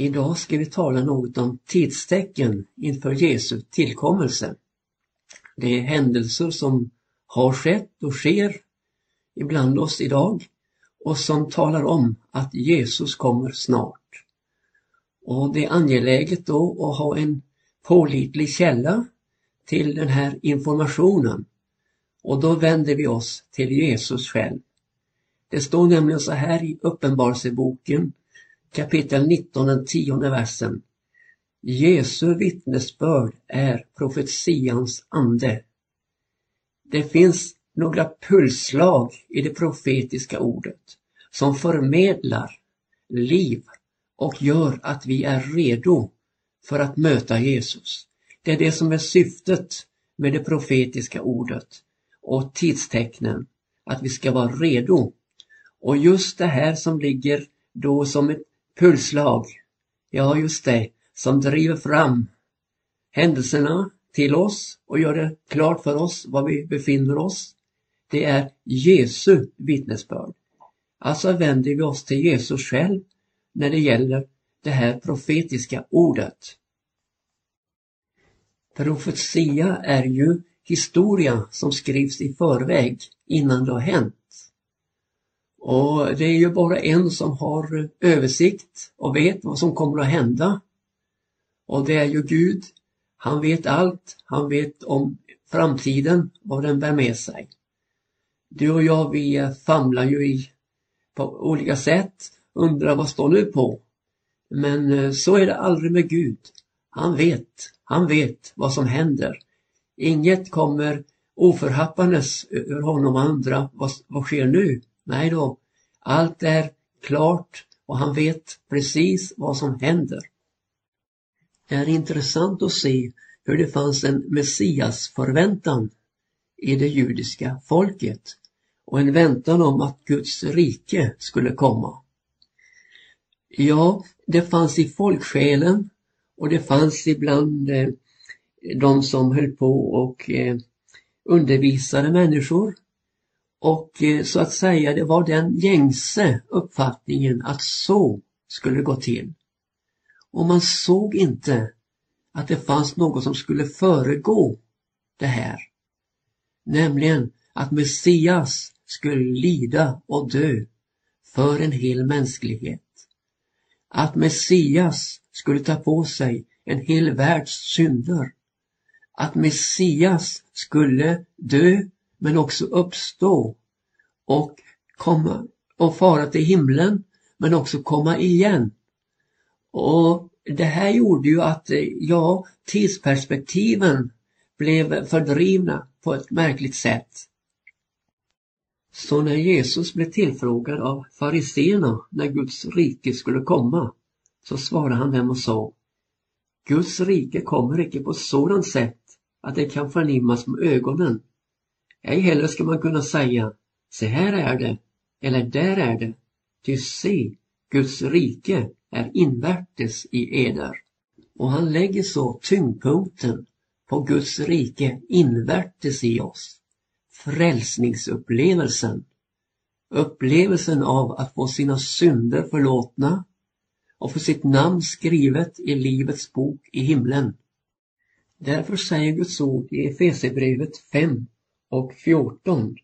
Idag ska vi tala något om tidstecken inför Jesu tillkommelse. Det är händelser som har skett och sker ibland oss idag och som talar om att Jesus kommer snart. Och det är angeläget då att ha en pålitlig källa till den här informationen. Och då vänder vi oss till Jesus själv. Det står nämligen så här i Uppenbarelseboken kapitel 19, den tionde versen. Jesu vittnesbörd är profetians ande. Det finns några pulsslag i det profetiska ordet som förmedlar liv och gör att vi är redo för att möta Jesus. Det är det som är syftet med det profetiska ordet och tidstecknen, att vi ska vara redo. Och just det här som ligger då som ett pulsslag, ja just det, som driver fram händelserna till oss och gör det klart för oss var vi befinner oss. Det är Jesu vittnesbörd. Alltså vänder vi oss till Jesus själv när det gäller det här profetiska ordet. Profetia är ju historia som skrivs i förväg innan det har hänt. Och det är ju bara en som har översikt och vet vad som kommer att hända. Och det är ju Gud. Han vet allt. Han vet om framtiden, vad den bär med sig. Du och jag, vi famlar ju i på olika sätt, undrar vad står nu på? Men eh, så är det aldrig med Gud. Han vet, han vet vad som händer. Inget kommer oförhappandes ur honom och andra, vad, vad sker nu? Nej då, allt är klart och han vet precis vad som händer. Det är intressant att se hur det fanns en messiasförväntan i det judiska folket och en väntan om att Guds rike skulle komma. Ja, det fanns i folksjälen och det fanns ibland eh, de som höll på och eh, undervisade människor och eh, så att säga, det var den gängse uppfattningen att så skulle det gå till. Och man såg inte att det fanns något som skulle föregå det här. Nämligen att Messias skulle lida och dö för en hel mänsklighet. Att Messias skulle ta på sig en hel världs synder. Att Messias skulle dö men också uppstå och komma och fara till himlen men också komma igen. Och det här gjorde ju att, eh, ja, tidsperspektiven blev fördrivna på ett märkligt sätt. Så när Jesus blev tillfrågad av fariseerna när Guds rike skulle komma, så svarade han dem och sa Guds rike kommer icke på sådant sätt att det kan förnimmas med ögonen ej heller ska man kunna säga, se här är det, eller där är det, ty se, Guds rike är invärtes i eder. Och han lägger så tyngdpunkten på Guds rike invärtes i oss. Frälsningsupplevelsen. Upplevelsen av att få sina synder förlåtna och få sitt namn skrivet i Livets bok i himlen. Därför säger Guds ord i Efesierbrevet 5 och 14.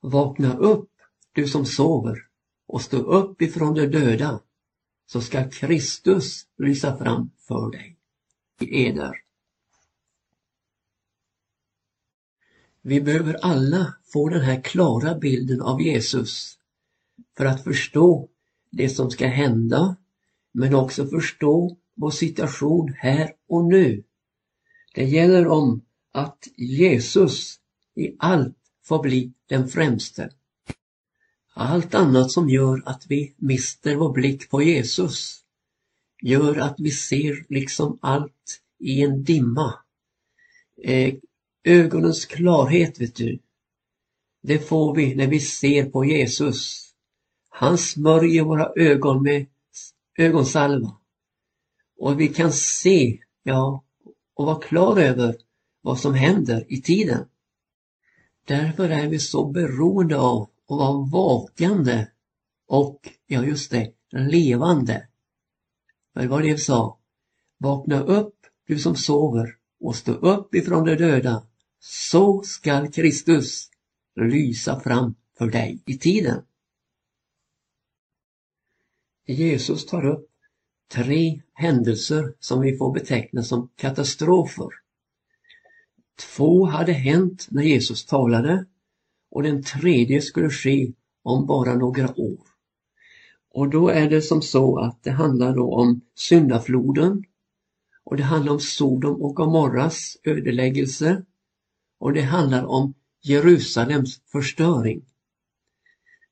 Vakna upp, du som sover, och stå upp ifrån de döda, så ska Kristus lysa fram för dig i eder. Vi behöver alla få den här klara bilden av Jesus för att förstå det som ska hända, men också förstå vår situation här och nu. Det gäller om att Jesus i allt får bli den främste. Allt annat som gör att vi mister vår blick på Jesus gör att vi ser liksom allt i en dimma. Eh, ögonens klarhet, vet du, det får vi när vi ser på Jesus. Han smörjer våra ögon med ögonsalva. Och vi kan se, ja, och vara klar över vad som händer i tiden. Därför är vi så beroende av att vara vakande och, ja just det, levande. det var det vi sa. Vakna upp, du som sover, och stå upp ifrån de döda. Så skall Kristus lysa fram för dig i tiden. Jesus tar upp tre händelser som vi får beteckna som katastrofer. Två hade hänt när Jesus talade och den tredje skulle ske om bara några år. Och då är det som så att det handlar då om syndafloden och det handlar om Sodom och Gomorras ödeläggelse och det handlar om Jerusalems förstöring.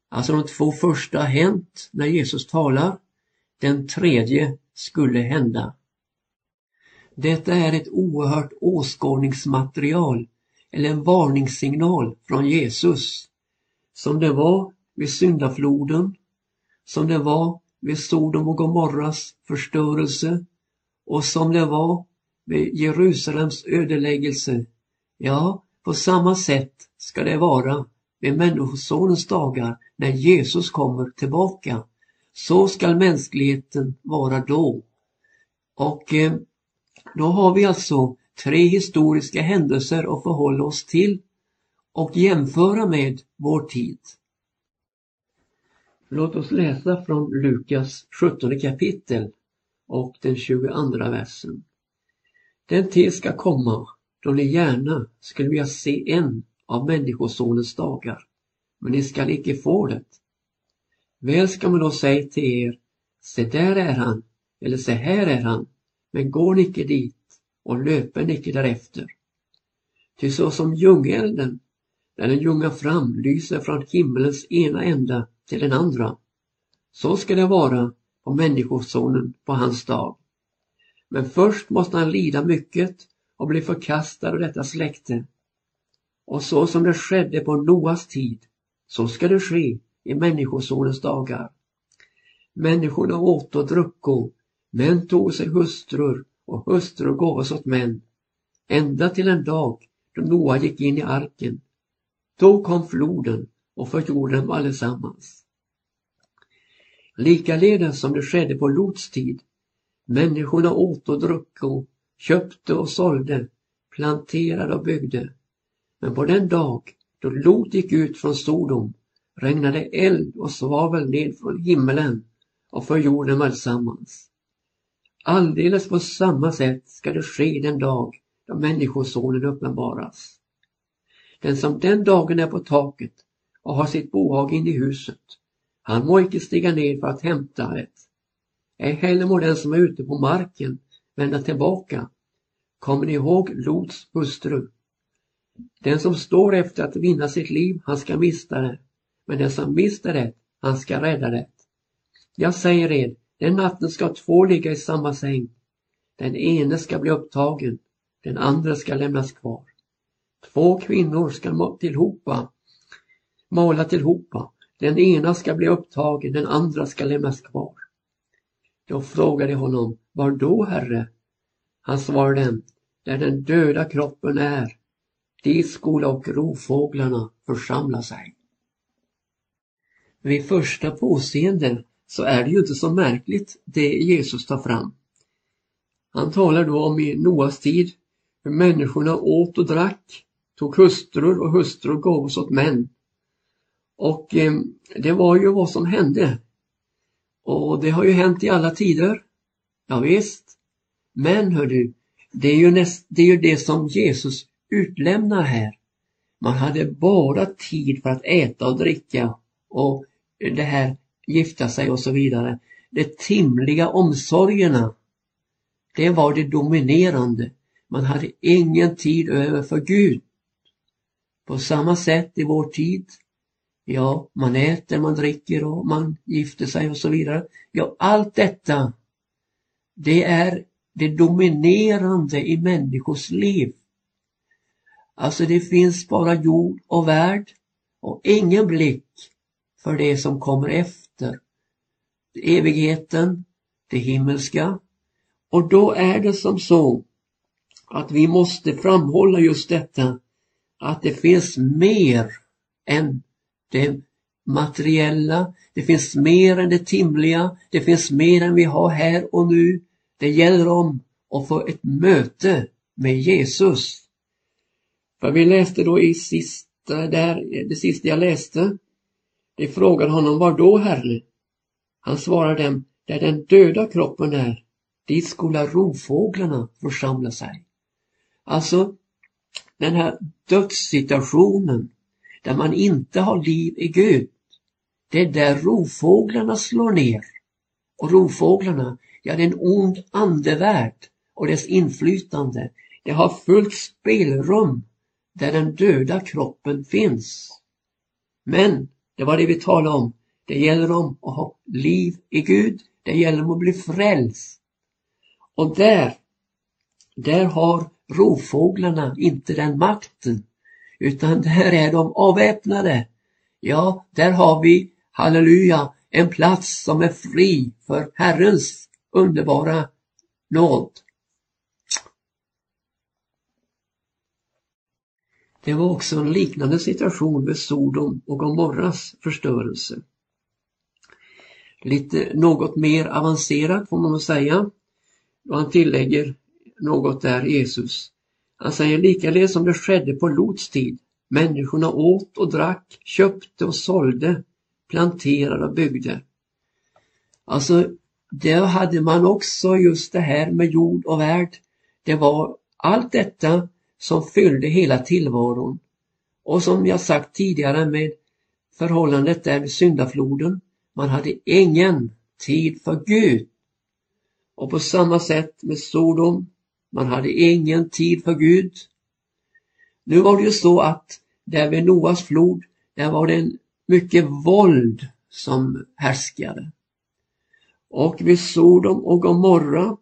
Alltså de två första har hänt när Jesus talar. Den tredje skulle hända. Detta är ett oerhört åskådningsmaterial eller en varningssignal från Jesus. Som det var vid syndafloden, som det var vid Sodom och Gomorras förstörelse och som det var vid Jerusalems ödeläggelse. Ja, på samma sätt ska det vara vid Människosonens dagar när Jesus kommer tillbaka. Så skall mänskligheten vara då. Och eh, då har vi alltså tre historiska händelser att förhålla oss till och jämföra med vår tid. Låt oss läsa från Lukas 17 kapitel och den 22 versen. Den tid ska komma då ni gärna skulle vilja se en av Människosonens dagar, men ni skall icke få det. Väl ska man då säga till er, se där är han, eller se här är han, men går ni icke dit och löper ni icke därefter. Ty så som ljungelden, när den ljungar fram, lyser från himmelens ena ända till den andra, så ska det vara på Människosonen på hans dag. Men först måste han lida mycket och bli förkastad av detta släkte. Och så som det skedde på Noas tid, så ska det ske i Människosonens dagar. Människorna åt och drucko, män tog sig hustrur och hustrur gavs åt män, ända till en dag då Noa gick in i arken. Då kom floden och förgjorde dem allesammans. Likaledes som det skedde på Lots tid. Människorna åt och drucko, köpte och sålde, planterade och byggde. Men på den dag då Lot gick ut från Sodom regnade eld och svavel ned från himmelen och förgjorde dem allsammans. Alldeles på samma sätt ska det ske den dag då Människosonen uppenbaras. Den som den dagen är på taket och har sitt bohag in i huset, han må icke stiga ned för att hämta det. Ej heller må den som är ute på marken vända tillbaka. Kommer ni ihåg Lots hustru? Den som står efter att vinna sitt liv, han ska mista det. Men den som mister det, han ska rädda det. Jag säger er, den natten ska två ligga i samma säng. Den ene ska bli upptagen, den andra ska lämnas kvar. Två kvinnor ska tillhopa, mala tillhopa. Den ena ska bli upptagen, den andra ska lämnas kvar. Då frågade honom, var då herre? Han svarade, där den döda kroppen är, dit skola och rovfåglarna församla sig. Vid första påseende så är det ju inte så märkligt det Jesus tar fram. Han talar då om i Noas tid hur människorna åt och drack, tog hustrur och hustrur gavs åt män. Och eh, det var ju vad som hände. Och det har ju hänt i alla tider. Ja, visst. Men hördu, det är ju, näst, det, är ju det som Jesus utlämnar här. Man hade bara tid för att äta och dricka och det här gifta sig och så vidare. De timliga omsorgerna, det var det dominerande. Man hade ingen tid över för Gud. På samma sätt i vår tid. Ja, man äter, man dricker och man gifter sig och så vidare. Ja, allt detta, det är det dominerande i människors liv. Alltså det finns bara jord och värld och ingen blick för det som kommer efter. Evigheten, det himmelska. Och då är det som så att vi måste framhålla just detta att det finns mer än det materiella, det finns mer än det timliga, det finns mer än vi har här och nu. Det gäller om att få ett möte med Jesus. För vi läste då i sista där, det sista jag läste. De frågade honom, var då Herre? Han svarade dem, där den döda kroppen är, dit skola rovfåglarna församla sig. Alltså, den här dödssituationen, där man inte har liv i Gud, det är där rovfåglarna slår ner. Och rovfåglarna, ja det är en ond andevärld och dess inflytande. Det har fullt spelrum där den döda kroppen finns. Men, det var det vi talade om, det gäller om att ha liv i Gud, det gäller om att bli frälst. Och där, där har rovfåglarna inte den makten, utan där är de avväpnade. Ja, där har vi, halleluja, en plats som är fri för Herrens underbara nåd. Det var också en liknande situation med Sodom och Gomorras förstörelse. Lite något mer avancerat får man säga. Och han tillägger något där Jesus. Han säger likaledes som det skedde på Lots tid. Människorna åt och drack, köpte och sålde, planterade och byggde. Alltså, där hade man också just det här med jord och värld. Det var allt detta som fyllde hela tillvaron. Och som jag sagt tidigare med förhållandet där vid syndafloden. Man hade ingen tid för Gud. Och på samma sätt med Sodom. Man hade ingen tid för Gud. Nu var det ju så att där vid Noas flod, där var det en mycket våld som härskade. Och vid Sodom och Gomorra,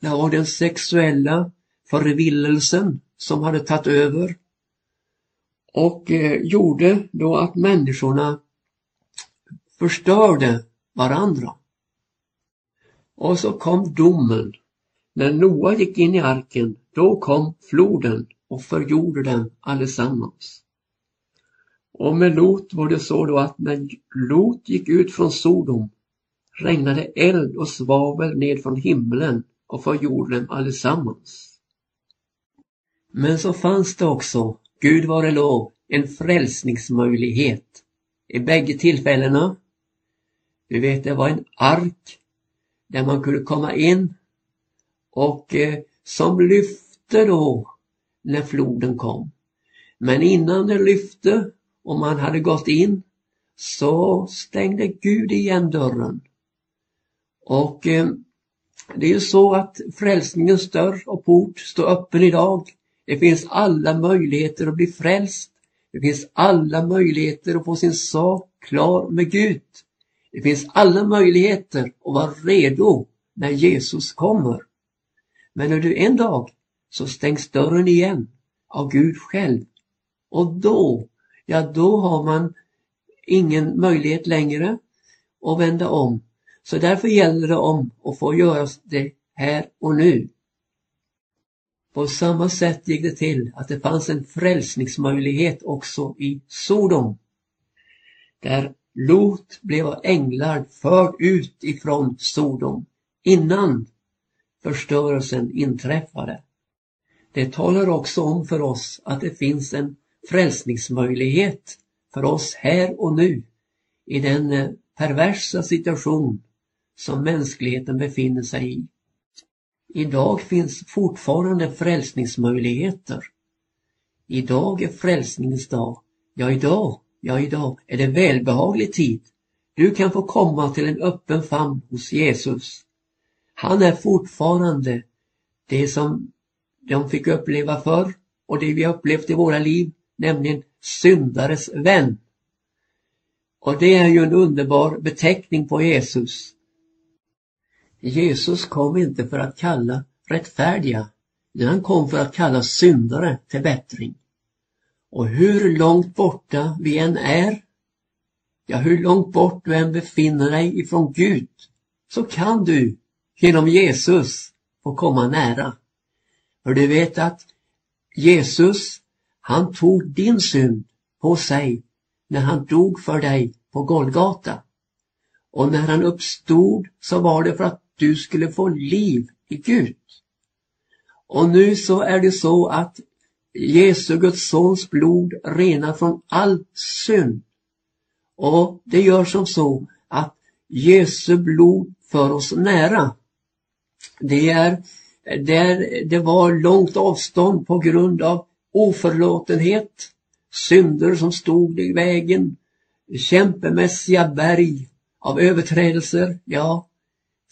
där var den sexuella förvillelsen som hade tagit över och eh, gjorde då att människorna förstörde varandra. Och så kom domen. När Noa gick in i arken, då kom floden och förgjorde den allesammans. Och med Lot var det så då att när Lot gick ut från Sodom regnade eld och svavel ned från himlen och förgjorde dem allesammans. Men så fanns det också, Gud vare lov, en frälsningsmöjlighet. I bägge tillfällena. Du vet, det var en ark där man kunde komma in och eh, som lyfte då när floden kom. Men innan det lyfte och man hade gått in så stängde Gud igen dörren. Och eh, det är ju så att frälsningens dörr och port står öppen idag det finns alla möjligheter att bli frälst. Det finns alla möjligheter att få sin sak klar med Gud. Det finns alla möjligheter att vara redo när Jesus kommer. Men när du en dag så stängs dörren igen av Gud själv. Och då, ja då har man ingen möjlighet längre att vända om. Så därför gäller det om att få göra det här och nu. På samma sätt gick det till att det fanns en frälsningsmöjlighet också i Sodom. Där Lot blev av änglar förd ut ifrån Sodom innan förstörelsen inträffade. Det talar också om för oss att det finns en frälsningsmöjlighet för oss här och nu i den eh, perversa situation som mänskligheten befinner sig i. Idag finns fortfarande frälsningsmöjligheter. Idag är frälsningens dag. Ja, idag, ja idag är det välbehaglig tid. Du kan få komma till en öppen famn hos Jesus. Han är fortfarande det som de fick uppleva förr och det vi har upplevt i våra liv, nämligen syndares vän. Och det är ju en underbar beteckning på Jesus. Jesus kom inte för att kalla rättfärdiga, utan han kom för att kalla syndare till bättring. Och hur långt borta vi än är, ja hur långt bort du än befinner dig ifrån Gud, så kan du genom Jesus få komma nära. För du vet att Jesus, han tog din synd på sig när han dog för dig på Golgata. Och när han uppstod så var det för att du skulle få liv i Gud. Och nu så är det så att Jesu Guds sons blod renar från all synd. Och det gör som så att Jesu blod för oss nära. Det, är, där det var långt avstånd på grund av oförlåtenhet, synder som stod i vägen, kämpemässiga berg av överträdelser, ja,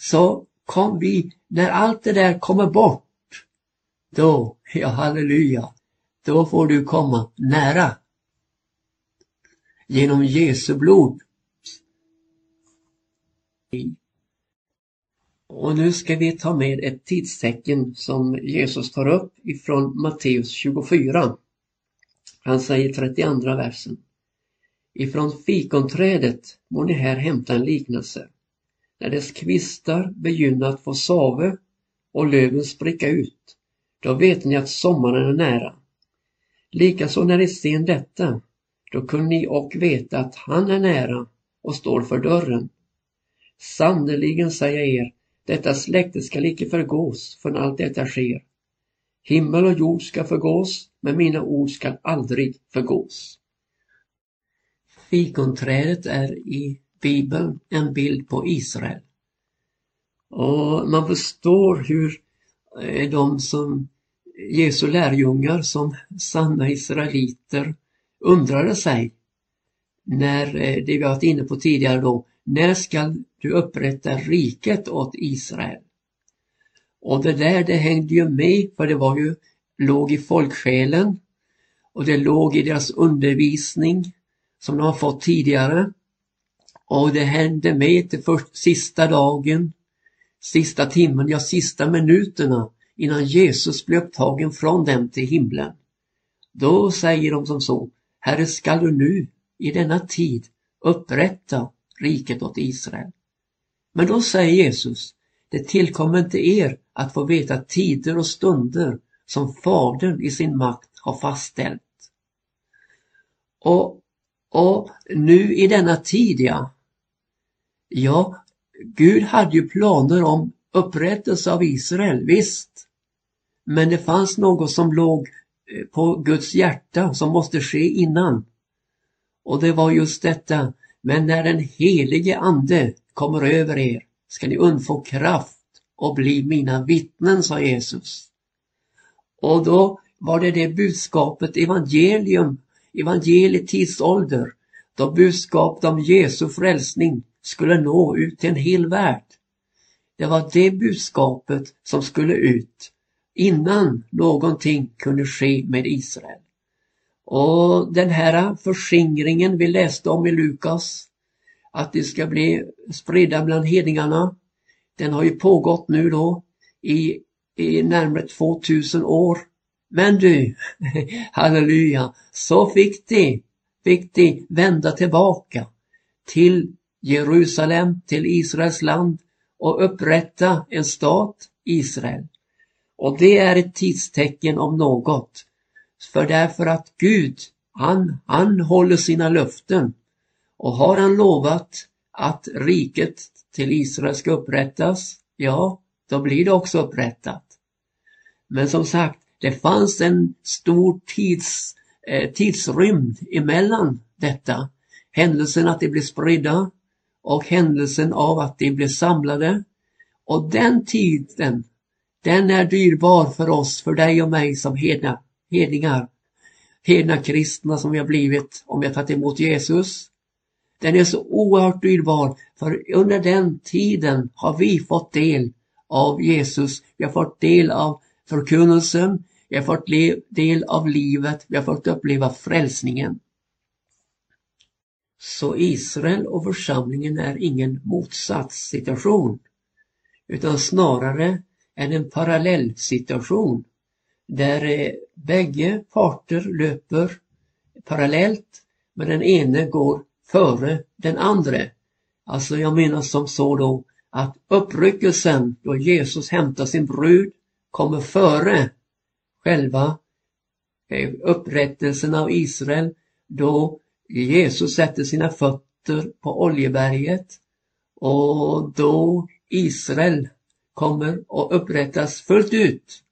så kom vi, när allt det där kommer bort, då, ja halleluja, då får du komma nära. Genom Jesu blod. Och nu ska vi ta med ett tidstecken som Jesus tar upp ifrån Matteus 24. Han säger 32 versen. Ifrån fikonträdet må ni här hämta en liknelse. När dess kvistar begynner att få save och löven spricka ut, då vet ni att sommaren är nära. Likaså när ni ser detta, då kunde ni och veta att han är nära och står för dörren. Sannerligen säger jag er, detta släkte skall icke förgås förrän allt detta sker. Himmel och jord ska förgås, men mina ord skall aldrig förgås. Fikonträdet är i Bibeln en bild på Israel. Och man förstår hur eh, de som Jesu lärjungar som sanna israeliter undrade sig när, eh, det vi varit inne på tidigare då, när skall du upprätta riket åt Israel? Och det där det hängde ju med för det var ju, låg i folksjälen och det låg i deras undervisning som de har fått tidigare. Och det hände med till först sista dagen, sista timmen, ja sista minuterna innan Jesus blev upptagen från dem till himlen. Då säger de som så, Herre skall du nu i denna tid upprätta riket åt Israel. Men då säger Jesus, det tillkommer inte er att få veta tider och stunder som Fadern i sin makt har fastställt. Och, och nu i denna tid, ja, ja, Gud hade ju planer om upprättelse av Israel, visst. Men det fanns något som låg eh, på Guds hjärta som måste ske innan. Och det var just detta, men när den helige ande kommer över er ska ni undfå kraft och bli mina vittnen, sa Jesus. Och då var det det budskapet, evangelium, evangeliet tidsålder, då budskapet om Jesu frälsning skulle nå ut till en hel värld. Det var det budskapet som skulle ut innan någonting kunde ske med Israel. Och den här förskingringen vi läste om i Lukas, att det ska bli spridda bland hedningarna, den har ju pågått nu då i, i närmare 2000 år. Men du, halleluja, så fick de, fick de vända tillbaka till Jerusalem, till Israels land och upprätta en stat, Israel. Och det är ett tidstecken om något. För därför att Gud, han, han håller sina löften. Och har han lovat att riket till Israel ska upprättas, ja, då blir det också upprättat. Men som sagt, det fanns en stor tids, eh, tidsrymd emellan detta. Händelsen att de blev spridda och händelsen av att de blev samlade. Och den tiden, den är dyrbar för oss, för dig och mig som hedna, hedningar. Hedna kristna som vi har blivit om vi har tagit emot Jesus. Den är så oerhört dyrbar för under den tiden har vi fått del av Jesus. Vi har fått del av förkunnelsen. Vi har fått del av livet. Vi har fått uppleva frälsningen. Så Israel och församlingen är ingen motsatssituation utan snarare är en parallellsituation där eh, bägge parter löper parallellt men den ene går före den andra. Alltså jag menar som så då att uppryckelsen då Jesus hämtar sin brud kommer före själva eh, upprättelsen av Israel då Jesus sätter sina fötter på Oljeberget och då Israel kommer att upprättas fullt ut.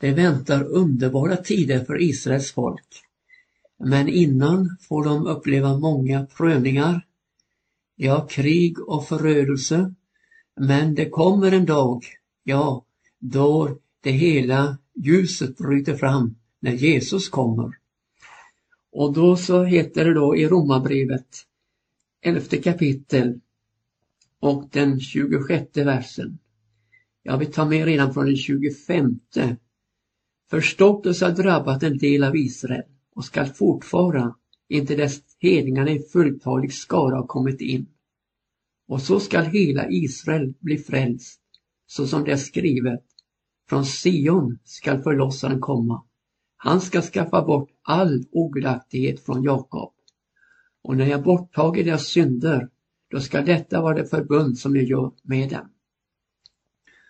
Det väntar underbara tider för Israels folk. Men innan får de uppleva många prövningar, ja, krig och förödelse. Men det kommer en dag, ja, då det hela ljuset bryter fram när Jesus kommer. Och då så heter det då i Romarbrevet, elfte kapitel och den 26 versen. Jag vill ta med redan från den 25. Förstoppelse har drabbat en del av Israel och skall fortfara inte dess hedningarna i fulltalig skara har kommit in. Och så skall hela Israel bli frälst, så som det är skrivet. Från Sion skall förlossaren komma. Han ska skaffa bort all ogudaktighet från Jakob. Och när jag borttager deras synder, då ska detta vara det förbund som jag gör med dem.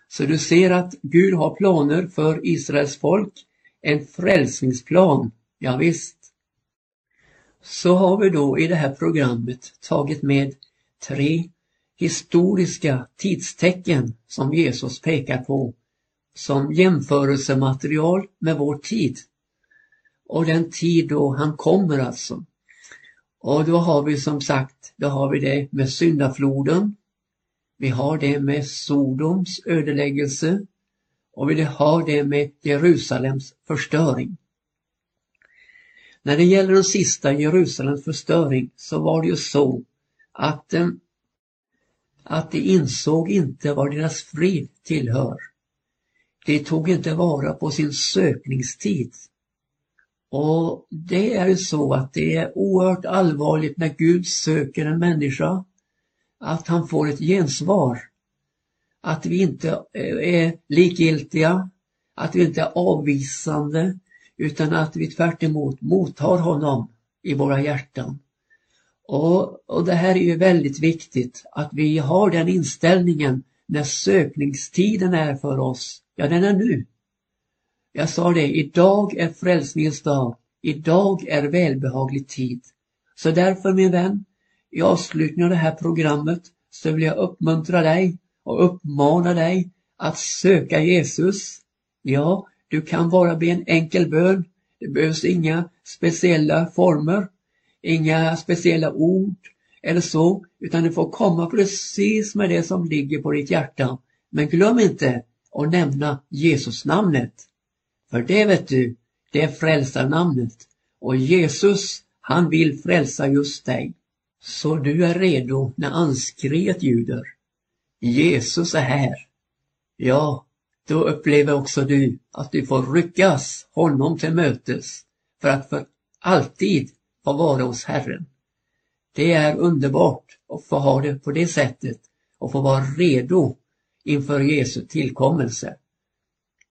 Så du ser att Gud har planer för Israels folk, en frälsningsplan, ja, visst. Så har vi då i det här programmet tagit med tre historiska tidstecken som Jesus pekar på som jämförelsematerial med vår tid. Och den tid då han kommer alltså. Och då har vi som sagt, då har vi det med syndafloden. Vi har det med Sodoms ödeläggelse och vi har det med Jerusalems förstöring. När det gäller den sista Jerusalems förstöring så var det ju så att, att de insåg inte vad deras frid tillhör. De tog inte vara på sin sökningstid. Och det är ju så att det är oerhört allvarligt när Gud söker en människa, att han får ett gensvar. Att vi inte eh, är likgiltiga, att vi inte är avvisande, utan att vi tvärt emot mottar honom i våra hjärtan. Och, och det här är ju väldigt viktigt att vi har den inställningen när sökningstiden är för oss. Ja, den är nu. Jag sa det, idag är frälsningens dag. Idag är välbehaglig tid. Så därför min vän, i avslutningen av det här programmet så vill jag uppmuntra dig och uppmana dig att söka Jesus. Ja, du kan bara be en enkel bön. Det behövs inga speciella former, inga speciella ord eller så, utan du får komma precis med det som ligger på ditt hjärta. Men glöm inte att nämna Jesus namnet. För det vet du, det är frälsarnamnet. Och Jesus, han vill frälsa just dig. Så du är redo när anskriet ljuder. Jesus är här. Ja, då upplever också du att du får ryckas honom till mötes för att för alltid få vara hos Herren. Det är underbart att få ha det på det sättet och få vara redo inför Jesu tillkommelse.